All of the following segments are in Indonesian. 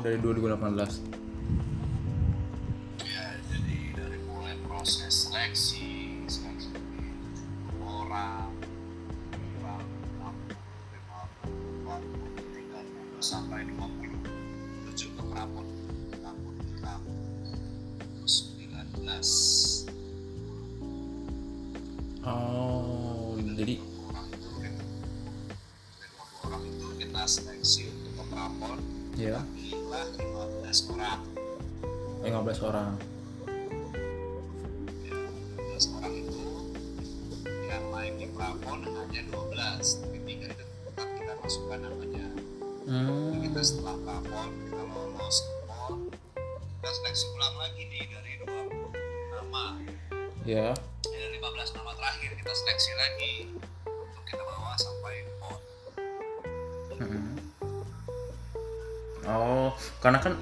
Dari 2018. Mm-mm. Oh, karena kan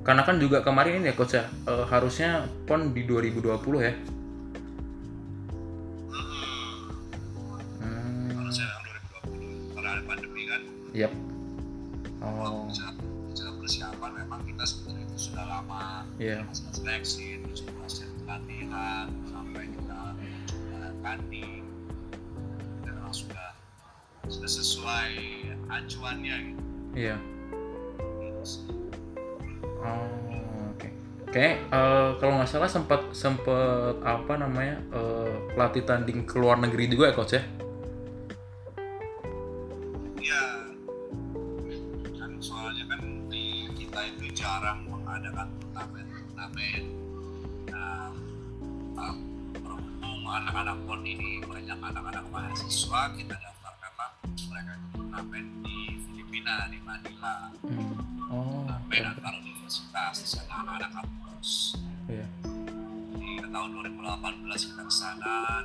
karena kan juga kemarin ini ya coach ya eh, harusnya pon di 2020 ya. hmm, Hmm. harusnya tahun 2020 karena ada pandemi kan Yap. Acuannya gitu. Iya. Oh, oke. Kayak eh, kalau nggak salah sempat sempat apa namanya eh, pelatih tanding ke luar negeri juga ya coach ya?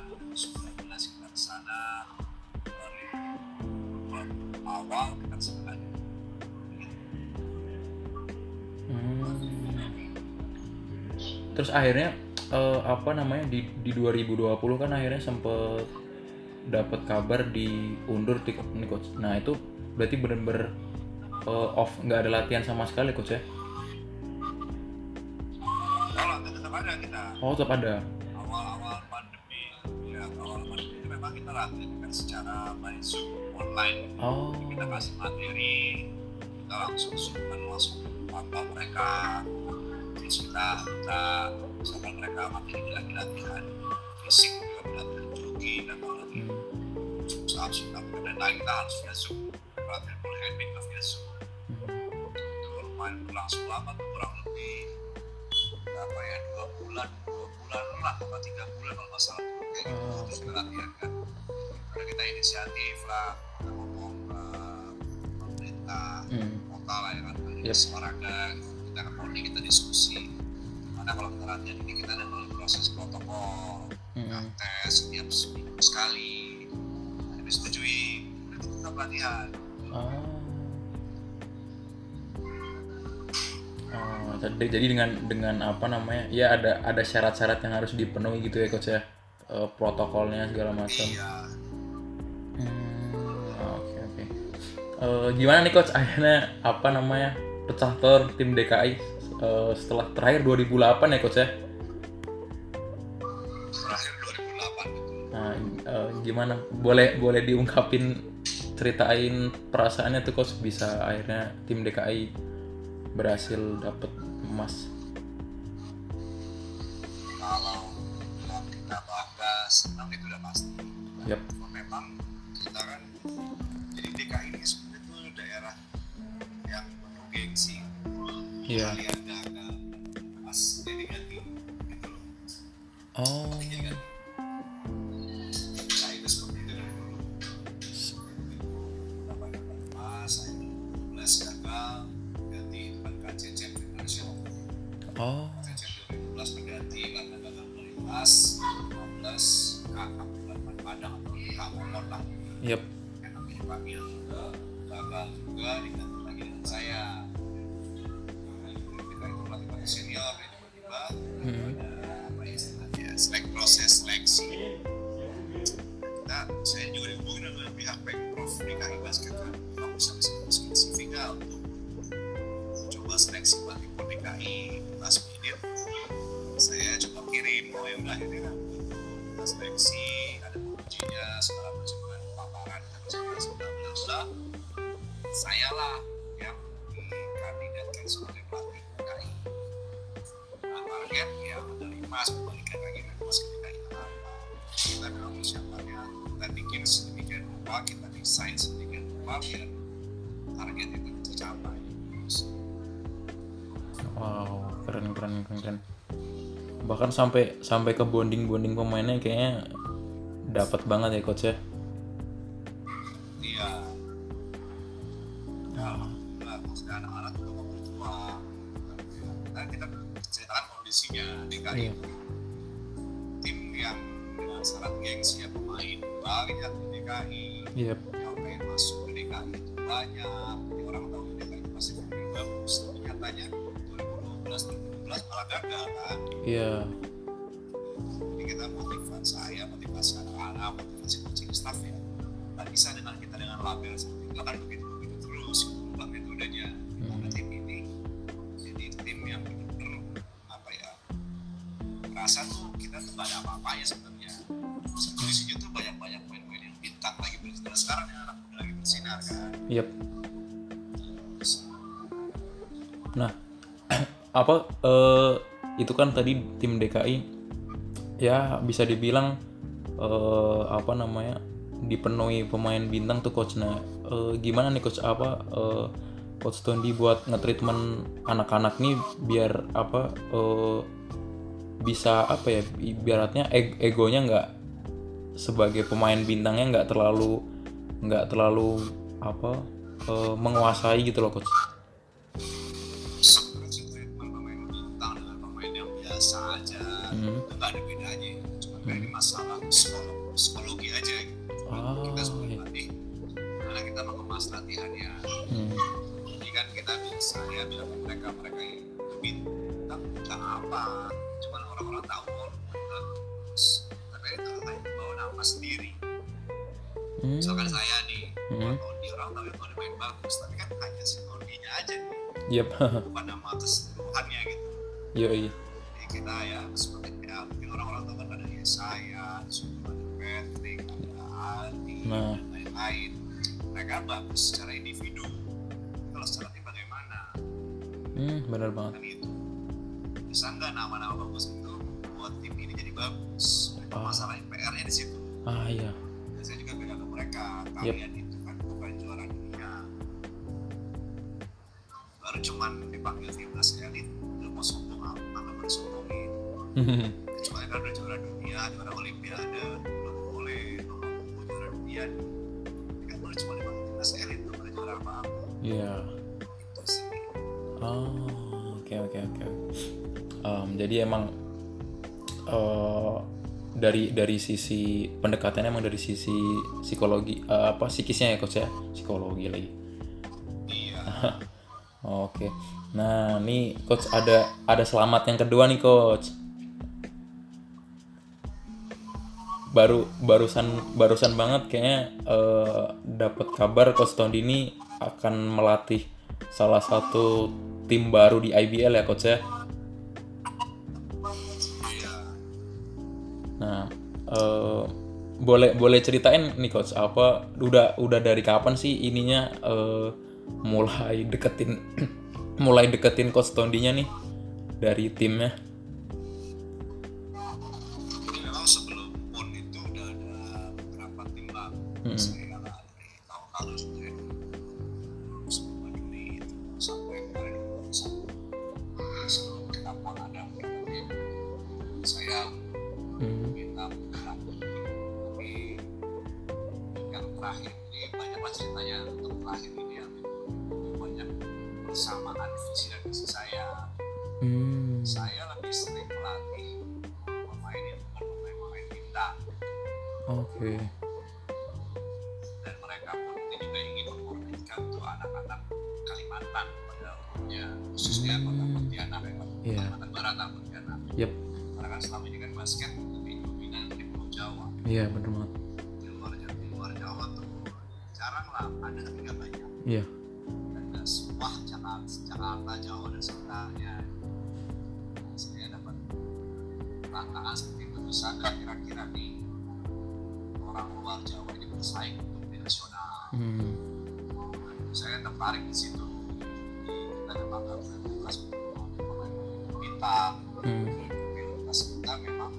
Sana 2019 kita ke sana 2020 awal kita Hmm. Terus akhirnya eh, apa namanya di di 2020 kan akhirnya sempet dapat kabar diundur di nih coach. Nah itu berarti bener-bener eh, off nggak ada latihan sama sekali coach ya? kalau tetap ada kita Oh tetap ada. Itu memang kita latihan kan secara by zoom online. Oh. Kita kasih materi kita langsung zoom kan langsung pantau mereka terus kita kita misalkan mereka materi lagi latihan fisik juga latihan jogging atau lagi Hmm. susah sudah dan lain kita harus via zoom latihan full handmade via zoom. Hmm. itu lumayan berlangsung lama tuh kurang lebih berapa ya dua bulan dua bulan lah apa tiga bulan kalau nggak salah. Tuh kayak gitu Oh, terus kita latihan kan karena kita inisiatif lah kita ngomong ke pemerintah Hmm. kota lah ya kan dari Yep. olahraga gitu. kita ke Poli kita diskusi karena kalau kita latihan ini kita ada melalui proses protokol kita Hmm. tes setiap seminggu sekali nah, disetujui itu kita pelatihan Oh. Oh, jadi jadi dengan dengan apa namanya? Ya ada ada syarat-syarat yang harus dipenuhi gitu ya coach ya. Eh, protokolnya segala macam. iya Eh, gimana nih coach akhirnya apa namanya pecah telur tim DKI eh, setelah terakhir 2008 ya coach ya? terakhir 2008 gitu Nah, eh, gimana? Boleh boleh diungkapin ceritain perasaannya tuh coach bisa akhirnya tim DKI berhasil dapet emas. kalau bilang kita bangga senang itu udah pasti. Cuma memang kita kan DKI ini sebenarnya itu daerah yang penuh gengsi Iya. kalian pas jadi ganti gitu loh Oh. jadi ganti saya itu seperti itu dari dulu berapa dapat emas saya 12 gagal ganti dengan KCC Indonesia Oh. KCC 2012 berganti karena gagal dari emas 15 kakak bulan Padang atau Kamolon lah Yap. Yang namanya panggil gagal juga diganti lagi dengan saya kita itu pelatih senior ya rupa biar target itu tercapai wow keren keren keren keren. Bahkan sampai sampai ke bonding bonding pemainnya kayaknya dapat banget ya coach ya. Iya. Ya maksudnya anak-anak juga mau berjuang. Kita kita ceritakan kondisinya. DKI Iya. tim yang dengan syarat gengsi ya pemain. Banyak di DKI iya itu banyak orang tahu DKI itu pasti bagus tapi nyatanya 2012 2012 malah gagal kan? Iya. jadi apa eh, itu kan tadi tim DKI ya bisa dibilang eh, apa namanya dipenuhi pemain bintang tuh coach. Nah, eh, gimana nih coach apa eh, coach Tondi buat nge-treatment anak-anak nih biar apa eh, bisa apa ya ibaratnya eg- egonya nggak sebagai pemain bintangnya nggak terlalu nggak terlalu apa eh, menguasai gitu loh coach. Hmm. itu gak ada bedanya cuma kayak ini masalah psikolog, psikologi aja gitu Ah, kita sebagai iya. karena kita mengemas latihannya Hmm. jadi kan kita bisa ya bilang ke mereka mereka itu bintang bintang apa cuman orang-orang tahu oh bagus tapi itu bawa nama sendiri Hmm. misalkan saya nih Hmm. di orang tahu ada main bagus tapi kan hanya psikologinya aja nih Yep. bukan nama keseluruhannya gitu Yoi. Kita ya seperti ya mungkin orang-orang tahu kan ada Yesaya, ada Patrick, ada Adi, Nah. dan lain-lain. Mereka bagus secara individu. Kalau secara tim bagaimana? Hmm, bener banget. Kan itu. Bisa nggak nama-nama bagus itu buat tim ini jadi bagus? Itu Ah. masalah PR-nya di situ. Ah iya. Dan saya juga bilang ke mereka, kalian itu kan bukan juara dunia. Baru cuman dipanggil timnas elit, mau sombong apa? Mana bersombongin? kecuali kan udah juara dunia juara olimpiade belum boleh ngomong juara dunia kan baru cuma lima timnas elit belum ada juara apa apa Iya. itu sih Oh, oke oke oke. Jadi emang eh, dari dari sisi pendekatannya emang dari sisi psikologi eh, apa psikisnya ya coach ya psikologi lagi. Oke. Nah, nih coach ada ada selamat yang kedua nih coach. Baru barusan barusan banget kayaknya eh, dapat kabar coach Tondi ini akan melatih salah satu tim baru di IBL ya coach ya. Nah, eh, boleh boleh ceritain nih coach apa udah udah dari kapan sih ininya eh, mulai deketin mulai deketin coach Tondinya nih dari timnya. jadi memang sebelum pon itu udah ada beberapa tim lah Mm-mm. saya lah dari tahun lalu sebenarnya sebelum Juni itu sampai kemarin sampai sebelum kita pon ada beberapa tim saya Hmm. minta bergerak tapi yang terakhir ini banyak lah ceritanya Oke. dan mereka pun juga ingin memurnikan tuh anak-anak Kalimantan pada umumnya khususnya kota Pontianak ya Iya. Kalimantan Barat atau Pontianak Yep. karena kan selama ini kan basket lebih dominan di Pulau Jawa Iya bener banget. di luar Jawa, di luar Jawa tuh jarang lah ada tapi banyak Iya. dan nggak semua Jakarta, Jakarta Jawa dan sekitarnya saya dapat tantangan seperti itu kira-kira nih Untuk di nasional. Hmm. saya tertarik di situ. Kita nggak prioritas pemain bintang Hmm. prioritas kita memang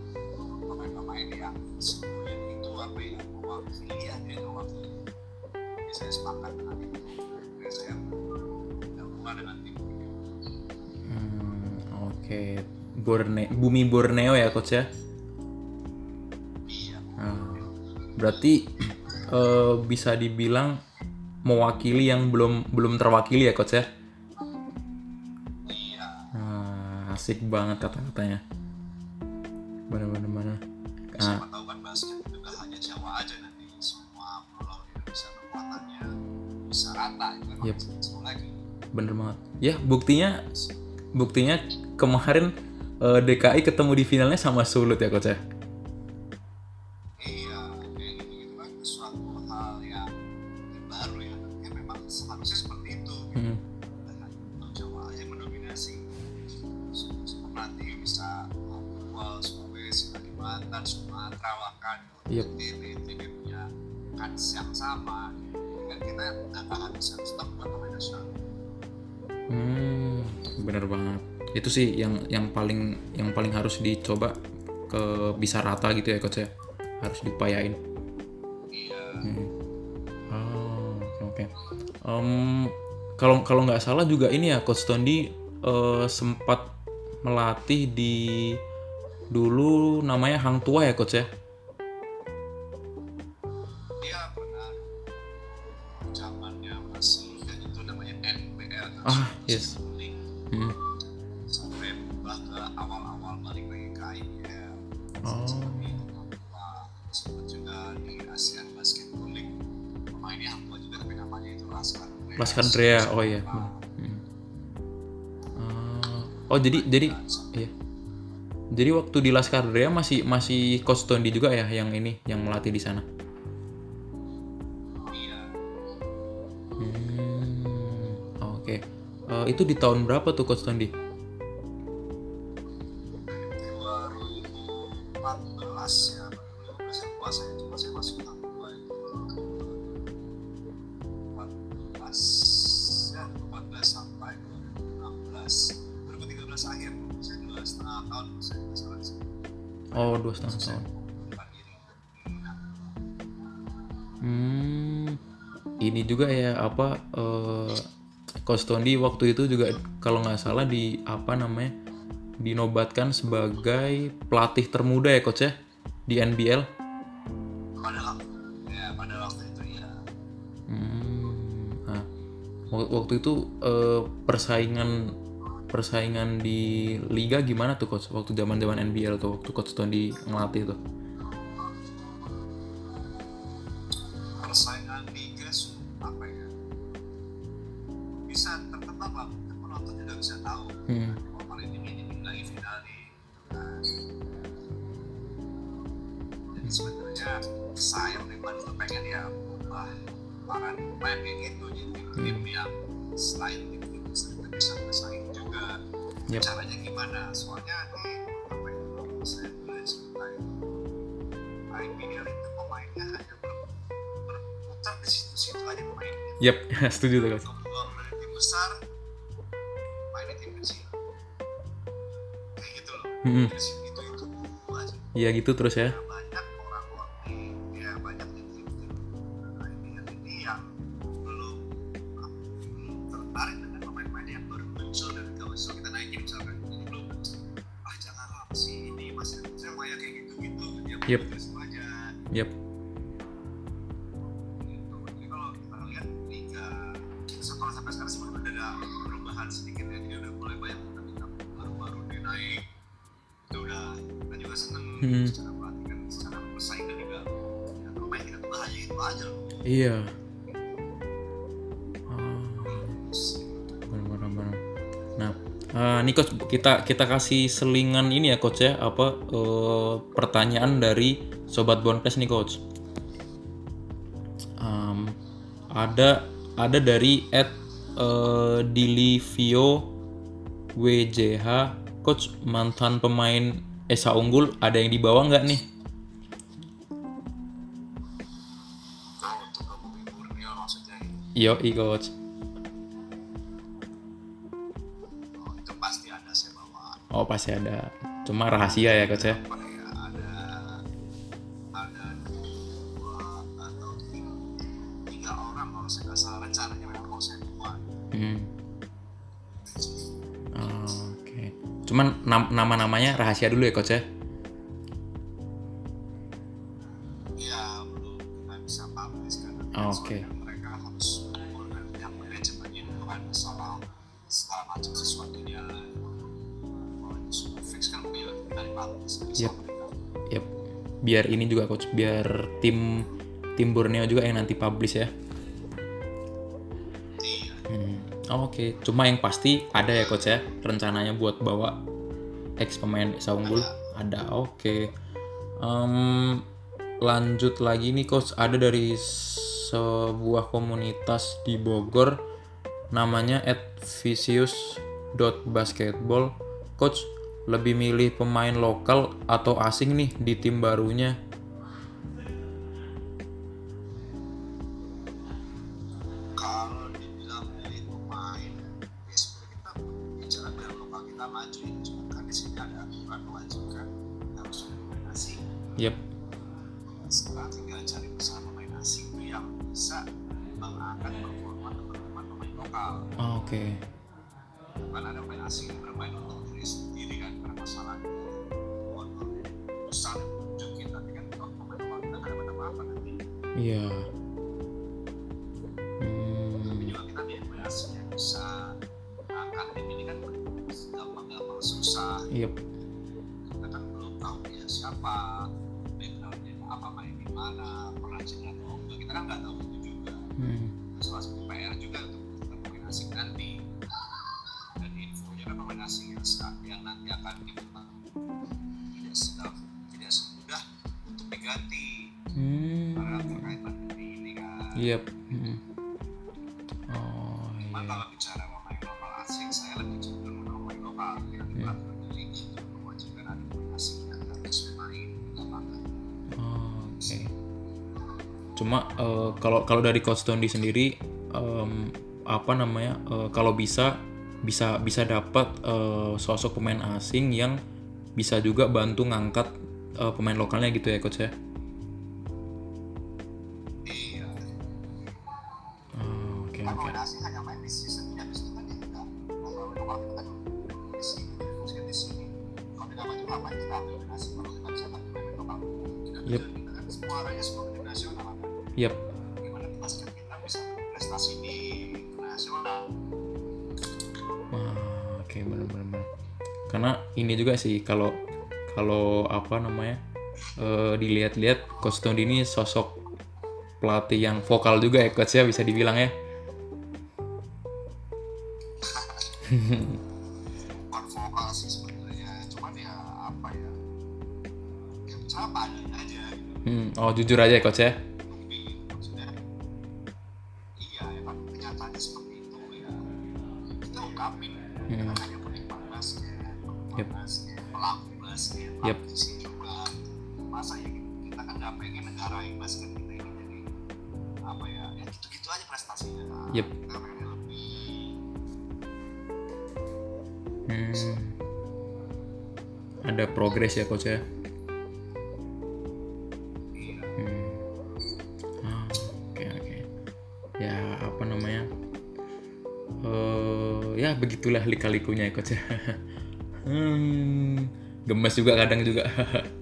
pemain-pemain yang sebetulnya itu apa ya mewakili ya dia mewakili. Jadi saya sepakat dengan itu. Dan saya gabungan dengan tim Hmm, Oke, Borne Bumi Borneo ya coach ya. iya. Nah, berarti eh, bisa dibilang mewakili yang belum belum terwakili ya coach ya. iya Nah, asik banget kata-katanya. Bener-bener bener. Nah, siapa tahu kan basket itu gak hanya Jawa aja nanti semua pulau Indonesia kekuatannya bisa rata itu memang Yep. lagi bener banget. Ya buktinya buktinya kemarin eh, DKI ketemu di finalnya sama Sulut ya coach ya. Paling yang paling harus dicoba ke bisa rata gitu ya coach ya. Harus diupayain. iya Hmm. Oh, oke. Em, kalau kalau nggak salah juga ini ya coach Tondi eh, sempat melatih di dulu namanya Hang Tua ya coach ya. Andrea. Oh iya. Hmm. Ah, oh jadi jadi iya. Jadi waktu di Laskar Andrea masih masih coach Tondi juga ya yang ini yang melatih di sana. iya Hmm, oke. Eh, itu di tahun berapa tuh Coach Tondi? Ini juga ya apa Coach Tondi waktu itu juga kalau nggak salah di apa namanya dinobatkan sebagai pelatih termuda ya Coach ya di NBL. pada waktu ya pada waktu itu ya. Hmm, nah, wak- waktu itu eh, persaingan persaingan di liga gimana tuh coach? Waktu zaman zaman NBL tuh waktu coach Tondi ngelatih tuh setuju tuh coach. keluar dari tim besar mainnya tim kecil kayak gitu loh Hmm, dari situ itu itu aja Iya gitu terus ya. Kita kita kasih selingan ini ya coach ya apa eh, pertanyaan dari sobat Bonkes nih coach. Em, ada ada dari at eh, Dilivio WJH coach mantan pemain Esa Unggul ada yang dibawa nggak nih? Yo, coach. Ada saya bawa Oh pasti ada. Cuma rahasia ya coach ya. ya ada ada dua atau tiga, tiga orang kalau saya nggak salah rencananya memang mau saya buat Hmm. Oh, Oke. Cuman nam- nama-namanya rahasia dulu ya coach ya Biar ini juga coach, biar tim tim Borneo juga yang nanti publish ya. Hmm. Oh, Oke, cuma yang pasti ada ya coach ya rencananya buat bawa ex pemain Esa Unggul ada. Oke. Em, lanjut lagi nih coach ada dari sebuah komunitas di Bogor namanya @vicious.basketball. Coach lebih milih pemain lokal atau asing nih di tim barunya? kalau dibilang milih pemain sebenarnya kita bicara biar lokal kita maju cuma di sini ada aturan mewajibkan harus ada pemain asing Yep. sekarang tinggal cari usaha pemain asing itu yang bisa mengangkat performa teman-teman pemain lokal Oh, Oke. Kan ada asing yang bermain untuk diri sendiri kan karena masalah besar tunjukin tapi kan kalau pemain kita nggak dapat apa-apa nanti Iya. tapi Yep. Hmm. Oh iya. kalau bicara pemain lokal asing saya lebih cenderung pemain lokal yang Hmm. peraturan di liga itu mewajibkan ada pemain asing yang harus main lapangan Oh, Oke. Cuma eh, kalau kalau dari Coach Tondi sendiri em, apa namanya eh, kalau bisa bisa bisa dapat eh, sosok pemain asing yang bisa juga bantu ngangkat eh, pemain lokalnya gitu ya coach ya. Juga sih kalau kalau apa namanya eh, dilihat-lihat Coach Tondi ini sosok pelatih yang vokal juga ya coach ya bisa dibilang ya. bukan vokal sih sebenarnya cuman ya apa ya ya bicara apa adanya aja gitu Hmm, oh jujur aja ya coach ya. Kita kan nggak pengen negarain basket kita ini jadi apa ya ya gitu-gitu aja prestasinya Nah, Yep. kita pengen lebih Hmm. Ada progres ya coach ya. iya Hmm. Ah. Ya apa namanya? Eh ya begitulah lika-likunya ya coach ya. hmm. Gemes juga kadang juga.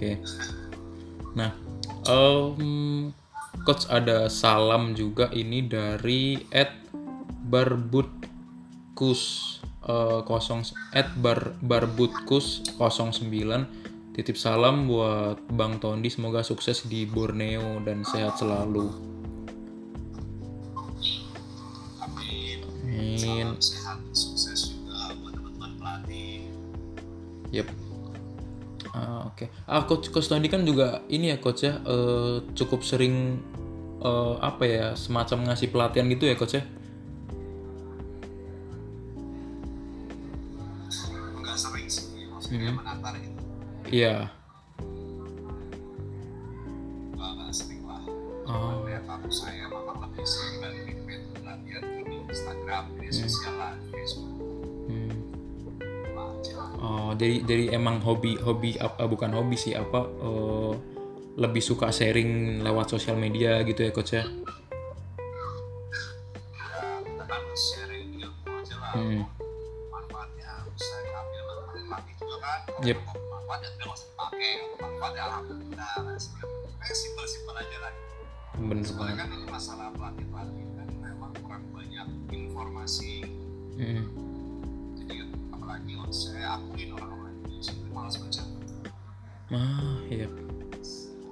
Oke. Nah, em, coach ada salam juga ini dari Ed Barbutkus eh, kosong at bar barbutkus 09 titip salam buat Bang Tondi semoga sukses di Borneo dan sehat selalu. Amin amin. Salam sehat sukses juga buat teman-teman pelatih. Yep Oke. Ah coach coach Tondi kan juga ini ya coach ya eh, cukup sering eh, apa ya semacam ngasih pelatihan gitu ya coach ya? Iya. Oh. Saya memang lebih sering di Instagram di sosial lah di Facebook. hmm. Aja oh jadi jadi emang hobi hobi apa bukan hobi sih apa eh, lebih suka sharing lewat sosial media gitu ya coach ya? Hmm. kan. Yep. bener banget. kan ini masalah pelatih pelatih kan memang kurang banyak informasi. Hmm. Kalau saya akuin orang-orang Indonesia itu malas baca. Ah iya.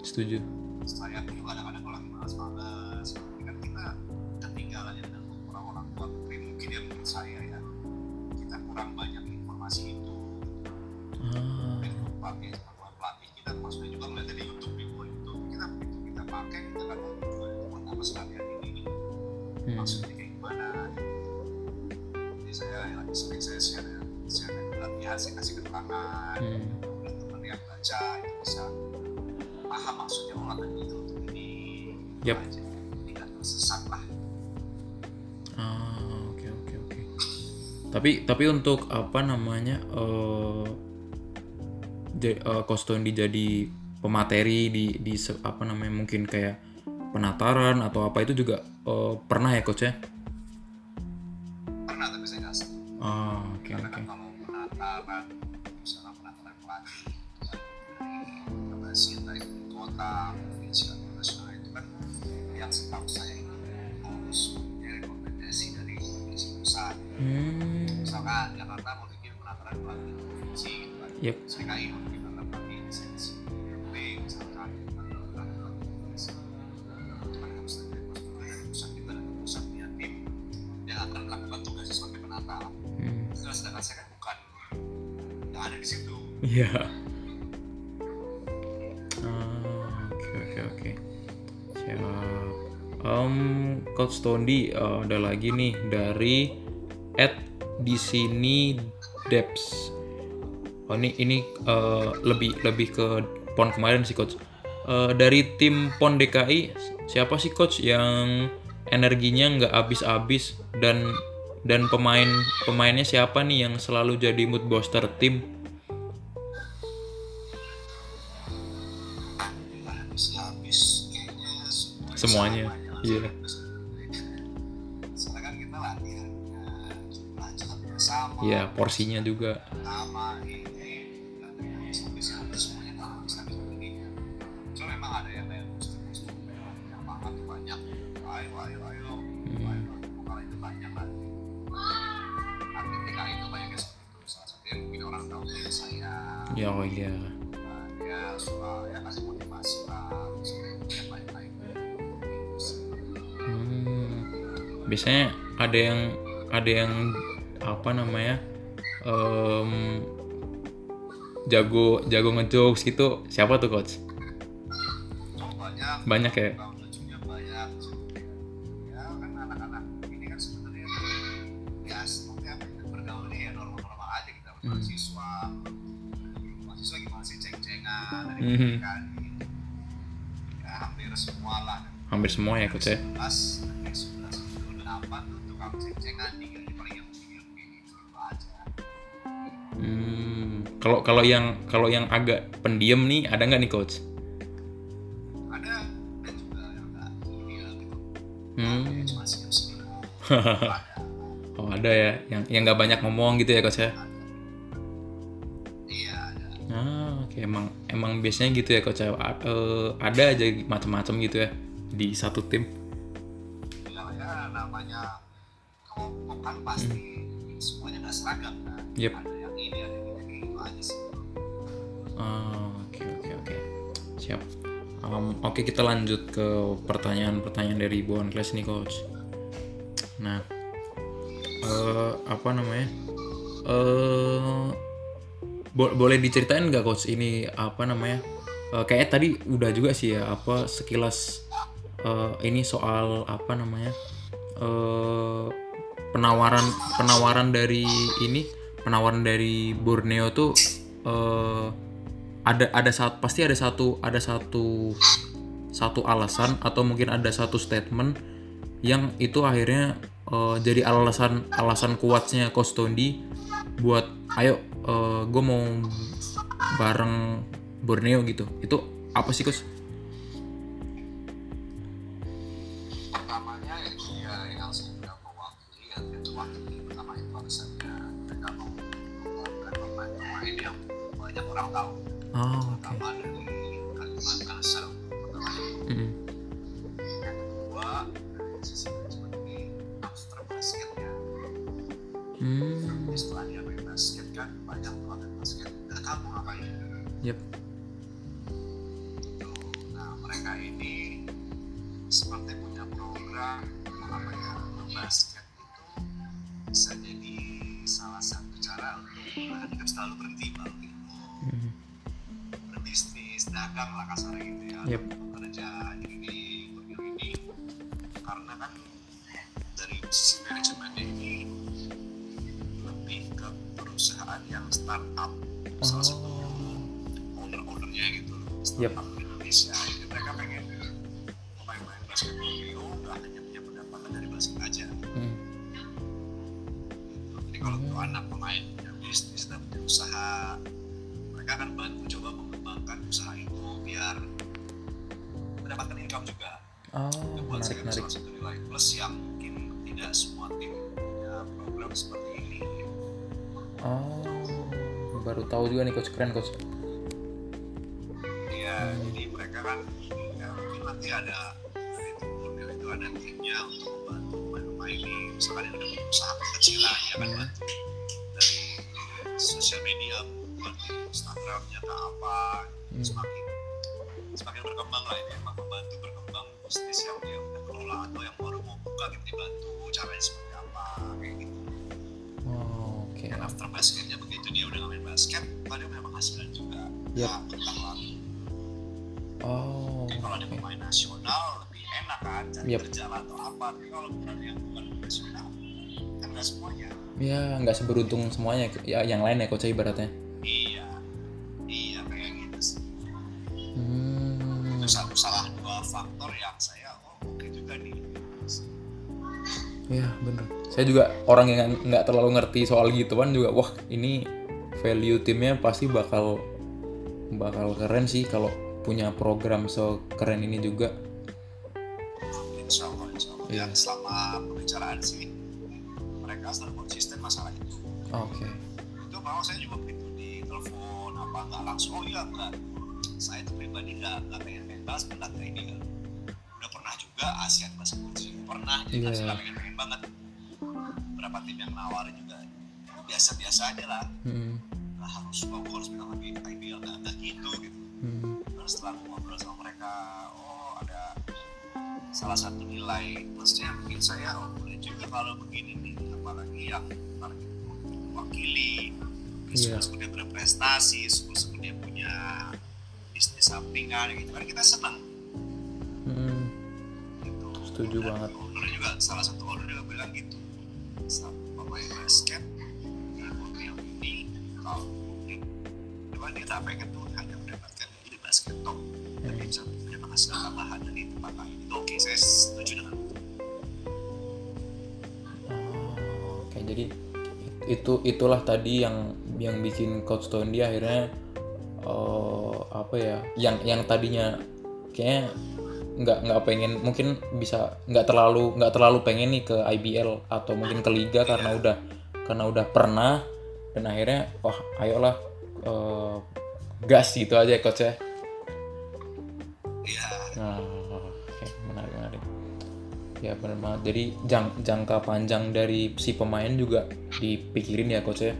Setuju. Saya juga kadang-kadang kalau lagi malas-malas kan kita ketinggalan ya dengan orang-orang tua. Mungkin ya menurut saya ya kita kurang banyak informasi itu. Ah. Pakai buat pelatih kita maksudnya juga melihat dari YouTube video YouTube kita begitu kita pakai kita kan itu sih latihan ini. Hmm. maksudnya kayak gimana? Jadi saya ya, lagi sering saya share share latihan saya kasih keterangan Hmm. dan teman yang baca itu bisa paham maksudnya oh latihan itu untuk ini Yap. aja tidak tersesat lah Ah, oke oke oke. Tapi tapi untuk apa namanya eh, Coach Tondi jadi pemateri di di apa namanya mungkin kayak penataran atau apa itu juga eh, pernah ya coach ya? Yang setahu saya itu harus punya rekomendasi dari provinsi pusat. Hmm. misalkan Jakarta mau bikin penataran pelatih provinsi gitu kan. Yep. CKI mau bikin penataran pelatih lisensi B misalkan penataran Em, Coach Tondi eh, ada lagi nih dari at di sini Debs. Oh ini ini eh, lebih lebih ke pon kemarin sih coach. Eh, dari tim pon DKI siapa sih coach yang energinya nggak habis-habis dan dan pemain pemainnya siapa nih yang selalu jadi mood booster tim? Semuanya. Iya. soalnya kan kita latihan belajar bersama Ya porsinya juga. sama ini nggak ada yang habis habis habis semuanya nggak habis habis begini cuma memang ada yang kayak muslim yang makan tuh banyak ayo ayo ayo Hmm. ayo kalau itu banyak kan atlet TKI itu banyak yang seperti itu salah satu yang mungkin orang tahu dari saya Ya oh iya. Nah, Biasanya ada yang ada yang apa namanya em, jago jago ngejokes gitu siapa tuh coach? oh, banyak Banyak ya. tahun lucunya banyak ya kan anak-anak ini kan sebenarnya ya seperti apa ya bergaulnya ya normal-normal aja kita Hmm. mahasiswa mahasiswa gimana sih ceng-cengan dari pendidikan ya hampir semua lah Hampir semua ya coach ya. 11 dari 11 8 tuh tukang ceng-cengan di paling yang begini gitu aja Hmm. Kalau kalau yang kalau yang agak pendiam nih ada nggak nih coach? ada ada juga yang nggak ya gitu Hmm. ya cuma Oh ada ya yang yang nggak banyak ngomong gitu ya coach ya? iya ada Ah oke emang emang biasanya gitu ya coach ya. Eh, ada aja macam-macam gitu ya di satu tim. Ya, ya namanya kelompok kan pasti semuanya nggak seragam kan Yep. ada yang ini ada yang ini kayak gitu aja sih Ah, Oke oke oke siap. Em, oke kita lanjut ke pertanyaan-pertanyaan dari Bon Class nih coach. Nah eh, apa namanya? Eh bo- boleh diceritain nggak coach ini apa namanya? Eh, kayaknya tadi udah juga sih ya apa sekilas eh, ini soal apa namanya? Eh penawaran penawaran dari ini penawaran dari Borneo tuh eh, ada ada saat pasti ada satu ada satu satu alasan atau mungkin ada satu statement yang itu akhirnya eh, jadi alasan alasan kuatnya Coach Tondi buat ayo gue mau bareng Borneo gitu itu apa sih Coach? Banyak orang tahu Oh, oke. pertama dari Kalimantan Mm. yang kedua sisi manajemen ini after basketnya Hmm. setelah dia main basket kan banyak pelatih basket dan kamu ngapain Yep. Tuh, nah mereka ini seperti punya program apa ya basket itu bisa jadi salah satu cara untuk tidak selalu berhenti gitu Mm. Dagang lah kasarnya gitu ya Yep. bekerja ini bekerja ini karena kan dari sisi manajemennya ini lebih ke perusahaan yang startup salah satu Oh. owner-ownernya gitu loh Yep. Tahu juga nih coach keren coach. Iya, jadi mereka kan ya mungkin nanti ada Borneo itu ada timnya untuk membantu pemain-pemain ini misalkan yang udah berusaha kecilan ya kan bantu dari sosial media bantu Instagramnya ke apa Hmm. semakin semakin berkembang lah ini emang membantu berkembang bisnis yang dia udah kelola atau yang baru mau buka gitu dibantu caranya seperti apa after basketnya begitu dia udah main basket tadi punya penghasilan juga Yap. ya berkah lalu Oh, kalau ada pemain nasional lebih enak kan cari Yep. kerja lah atau apa. Tapi kalau bukan yang bukan nasional kan nggak semuanya. Ya, nggak seberuntung semuanya. Ya, yang lain ya coach ibaratnya. Iya, iya kayak gitu sih. Hmm. Itu satu salah dua faktor yang saya oh oke juga nih. Ya, bener. Saya juga orang yang nggak terlalu ngerti soal gituan juga. Wah, ini value timnya pasti bakal bakal keren sih kalau punya program sekeren ini juga. Insya Allah, insya Allah. Iya. Selama pembicaraan sih mereka selalu konsisten masalah itu. Oke. Itu mau saya juga begitu di telepon apa nggak langsung oh iya enggak. Saya tuh pribadi nggak nggak pengen basket nggak kayak ini kan. Udah pernah juga ASEAN Coach pernah jadi Iya. yeah. pengen pengen banget. Berapa tim yang nawarin juga biasa-biasa aja lah. Hmm. Nggak harus gua harus bilang lebih IBL nggak nggak gitu gitu. Hmm. Terus setelah aku ngobrol sama mereka, oh ada salah satu nilai plusnya mungkin saya oh boleh juga kalau begini nih apalagi yang target wakili Iya. yeah. dia berprestasi syukur dia punya bisnis sampingan gitu kan kita senang Hmm. gitu Setuju Dan banget. owner juga salah satu owner juga bilang gitu sama pemain basket di Borneo ini kalau cuma dia tak pengen tuh hanya mendapatkan di basket top tapi bisa punya penghasilan tambahan dari tempat lain itu oke saya setuju dengan Oke, jadi itu itulah tadi yang yang bikin coach Tondi akhirnya eh, apa ya? Yang yang tadinya kayaknya nggak nggak pengen mungkin bisa nggak terlalu nggak terlalu pengen nih ke IBL atau mungkin ke liga karena udah karena udah pernah dan akhirnya wah ayolah eh, gas gitu aja coach ya. iya Nah, oke, menarik menarik. Ya benar banget. Jadi jang- jangka panjang dari si pemain juga dipikirin ya coach ya.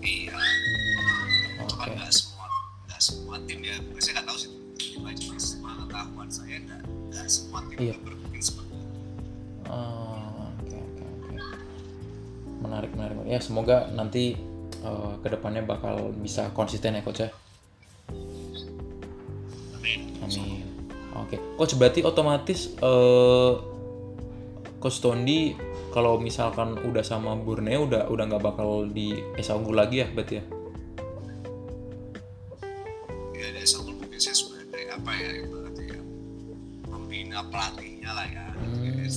iya Hmm, oke. nggak semua semua tim ya nggak cuma pengetahuan saya nggak nggak semua tim Iya. berpikir seperti itu Oh, oke oke oke. Menarik menarik. Ya semoga nanti eh, ke depannya bakal bisa konsisten ya coach ya. amin Amin. Oke, coach berarti otomatis eh coach Tondi kalau misalkan udah sama Borneo udah udah nggak bakal di Esa Unggul lagi ya berarti ya?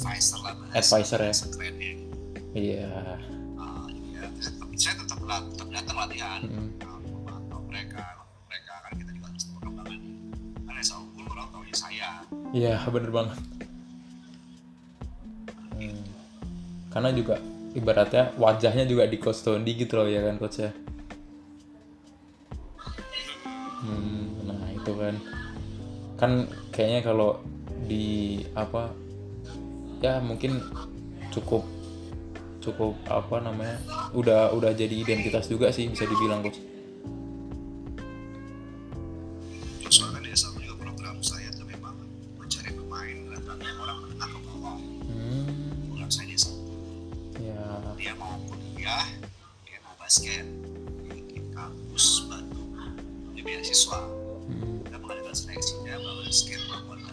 Advisor lah bahasa Advisor ya. bahasa kerennya. iya Ah, ya, tetap, saya tetap, tetap datang latihan Mm. Nah, memantau mereka mereka kan kita juga harus perkembangan kan selalu unggul orang tahu saya iya bener banget Hmm. karena juga ibaratnya wajahnya juga di coach Tondi gitu loh ya kan coach ya Hmm, nah itu kan kan kayaknya kalau di apa ya mungkin cukup cukup apa namanya udah udah jadi identitas juga sih bisa dibilang coach hmm, ya. Basket di kampus beasiswa. Hmm, kita mengadakan seleksinya bahwa basket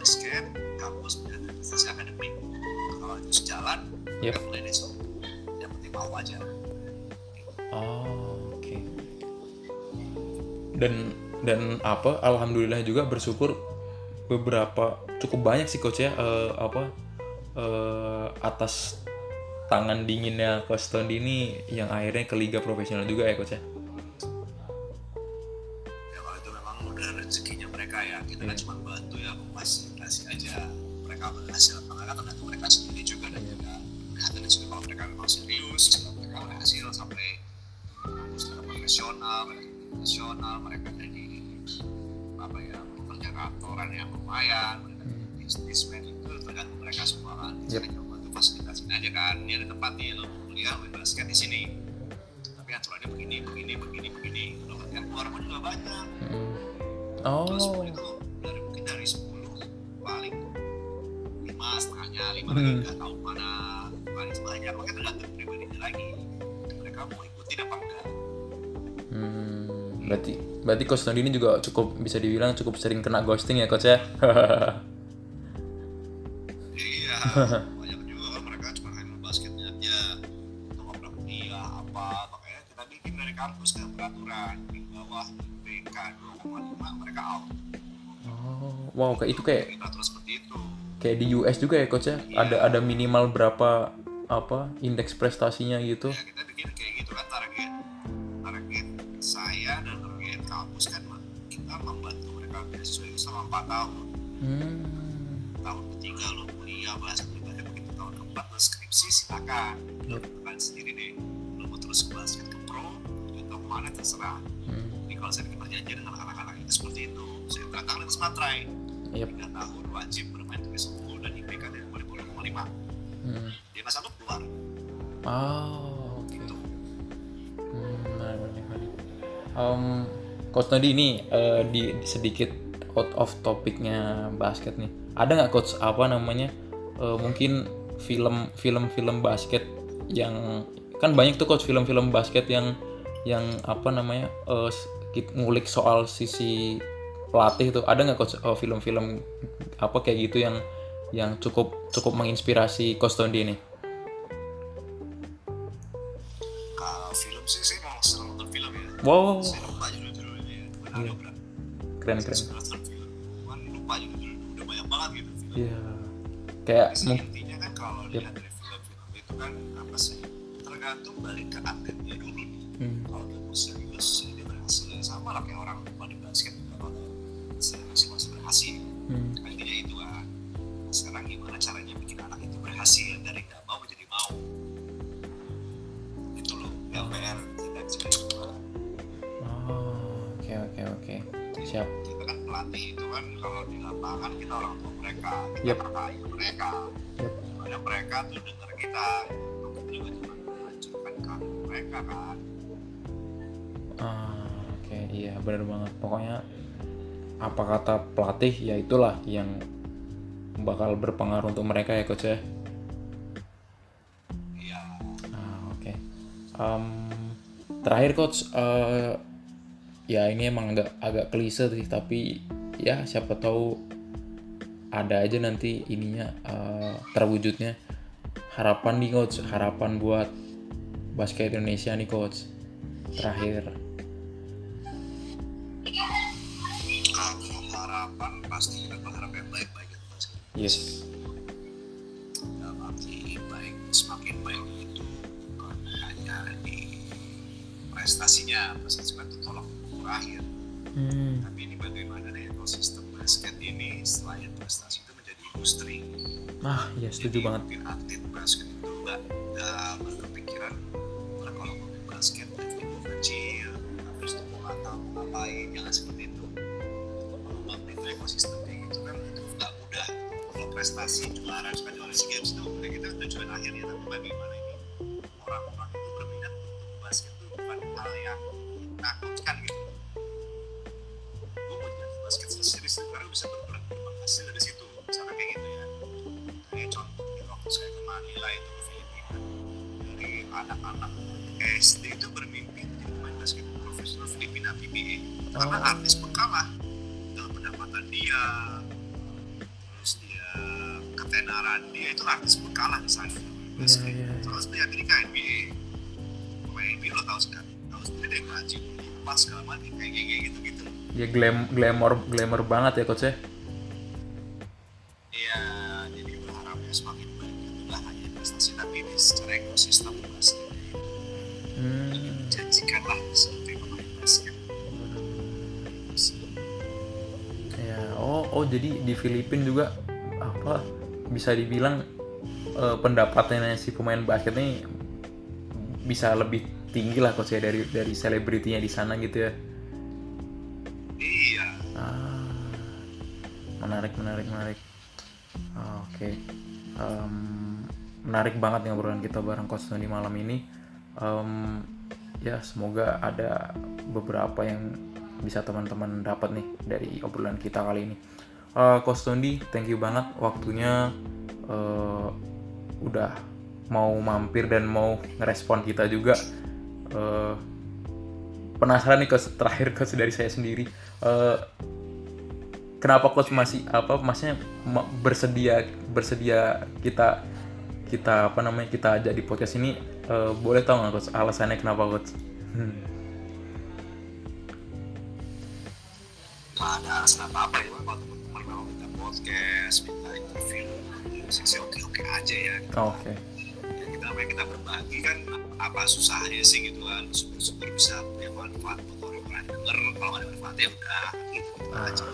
basket kampus dan prestasi akademik kalau itu sejalan Yep. kita mulai besok yang penting mau aja Oh, oke. Dan dan apa? Alhamdulillah juga bersyukur beberapa cukup banyak sih coach ya eh, apa eh, atas tangan dinginnya coach Tondi ini yang akhirnya ke liga profesional juga ya coach ya. ya profesional mereka jadi apa ya pekerja kantoran yang lumayan mereka jadi bisnismen itu tergantung mereka semua kan. Yep. coba tuh fasilitasin aja kan ini ada tempat nih lo kuliah main basket di sini. Tapi aturannya begini begini begini begini. Lo latihan keluar pun juga banyak. Hmm. Terus Oh, itu dari mungkin dari 10 paling lima setengahnya lima Hmm. lagi nggak tahu mana paling sebanyak. Makanya tergantung pribadinya lagi. Mereka mau ikutin apa enggak. Hmm, berarti berarti coach Tondi ini juga cukup bisa dibilang cukup sering kena ghosting ya coach ya. iya banyak juga kan mereka cuma handle basketnya aja untuk ngobrol kuliah apa makanya kita bikin dari kampus kan peraturan di bawah BK 2,5 mereka out oh, wow kayak itu kayak seperti itu kayak di US juga ya coach ya. Ada ada minimal berapa apa indeks prestasinya gitu. ya kita 4 tahun Hmm. tahun ketiga lo kuliah bahasa pribadi begitu tahun keempat lo skripsi silakan lo Yep. tentukan sendiri deh lo mau terus basket ke pro atau ke mana terserah Hmm. jadi kalau saya bikin perjanjian dengan anak-anak itu seperti itu saya tantang di Sumatera Yep. tiga tahun wajib bermain tugas unggul dan IPK dari boleh boleh lima Hmm. dia masa lo keluar Oh, gitu Hmm, menarik, menarik. Em, Coach Nadi ini di, di sedikit out of topiknya basket nih. Ada nggak coach apa namanya eh, mungkin film film film basket yang kan banyak tuh coach film-film basket yang yang apa namanya kit- ngulik soal sisi pelatih tuh ada nggak coach eh, film-film apa kayak gitu yang yang cukup cukup menginspirasi coach Tondi ini? kalau film sih saya mau sering nonton film ya Wow, saya lupa judul-judulnya ya beberapa keren keren. Iya. Kayak Tapi sih intinya kan kalau Yep. lihat dari film-film itu kan apa sih tergantung balik ke atletnya dulu hmm, kalau dia mau serius ya dia berhasil sama lah kayak orang pada basket kalau serius masih berhasil hmm, intinya itu kan sekarang gimana caranya bikin anak itu berhasil dari nggak mau menjadi mau itu loh yang PR kita juga Oh, oke oke oke. Siap. kita kan pelatih itu kan kalau di lapangan kita orang tua mereka kita Yep. kakak ayah mereka Yep. mereka tuh dengar kita kita juga cuma menghancurkan kaki mereka kan Ah, oke iya benar banget. Pokoknya apa kata pelatih ya itulah yang bakal berpengaruh untuk mereka ya coach ya. iya Ah, oke. Em, terakhir coach eh, ya ini emang agak agak klise sih tapi ya siapa tahu ada aja nanti ininya uh, terwujudnya. Harapan nih coach. Harapan buat basket Indonesia nih coach. Terakhir. Kalau harapan pasti kita berharap yang baik-baik ya, yes. Baik semakin baik itu bukan hanya di prestasinya prestasi itu akhir Hmm. tapi ini bagaimana nih ekosistem basket ini selain prestasi itu menjadi industri Ah, iya setuju Jadi banget. mungkin atlet basket itu nggak nggak berpikiran "Wah, kalau mau main basket dari gue kecil terus itu mau atau ngapain jangan seperti itu membangun itu ekosistem kayak gitu kan itu nggak mudah kalau prestasi juara suka juara sea games itu udah kita tujuan akhirnya tapi bagaimana karena Oh. artis pekalah dalam pendapatan dia terus dia ketenaran dia itu artis pekalah di sana basket iya. terus di Amerika NBA pemain NBA lo tahu sekarang tahu sendiri deh ngaji pas segala macam kayak kayak gitu gitu Ya glam glamour glamour banget ya coach ya. Filipina juga apa bisa dibilang eh, pendapatannya si pemain basket ini bisa lebih tinggi lah coach ya dari dari selebritinya di sana gitu ya. Iya, Ah, menarik, menarik, menarik. Ah, Oke, Em, menarik banget nih obrolan kita bareng Coach Tony malam ini. Em, ya semoga ada beberapa yang bisa teman-teman dapat nih dari obrolan kita kali ini. Eh Coach thank you banget waktunya eh, udah mau mampir dan mau ngerespon kita juga. Eh, penasaran nih coach terakhir coach dari saya sendiri Eh, kenapa coach masih apa maksudnya ma- bersedia bersedia kita kita apa namanya kita ajak di podcast ini Eh, boleh tahu nggak coach alasannya kenapa coach Hmm. ada alasan apa apa ya mau minta podcast, minta interview, sih oke oke aja ya. Oh, oke Ya, kita apa kita berbagi kan apa susahnya sih gitu kan, syukur-syukur bisa punya manfaat buat orang-orang denger. Kalau ada manfaatnya udah gitu, gitu Ah, aja.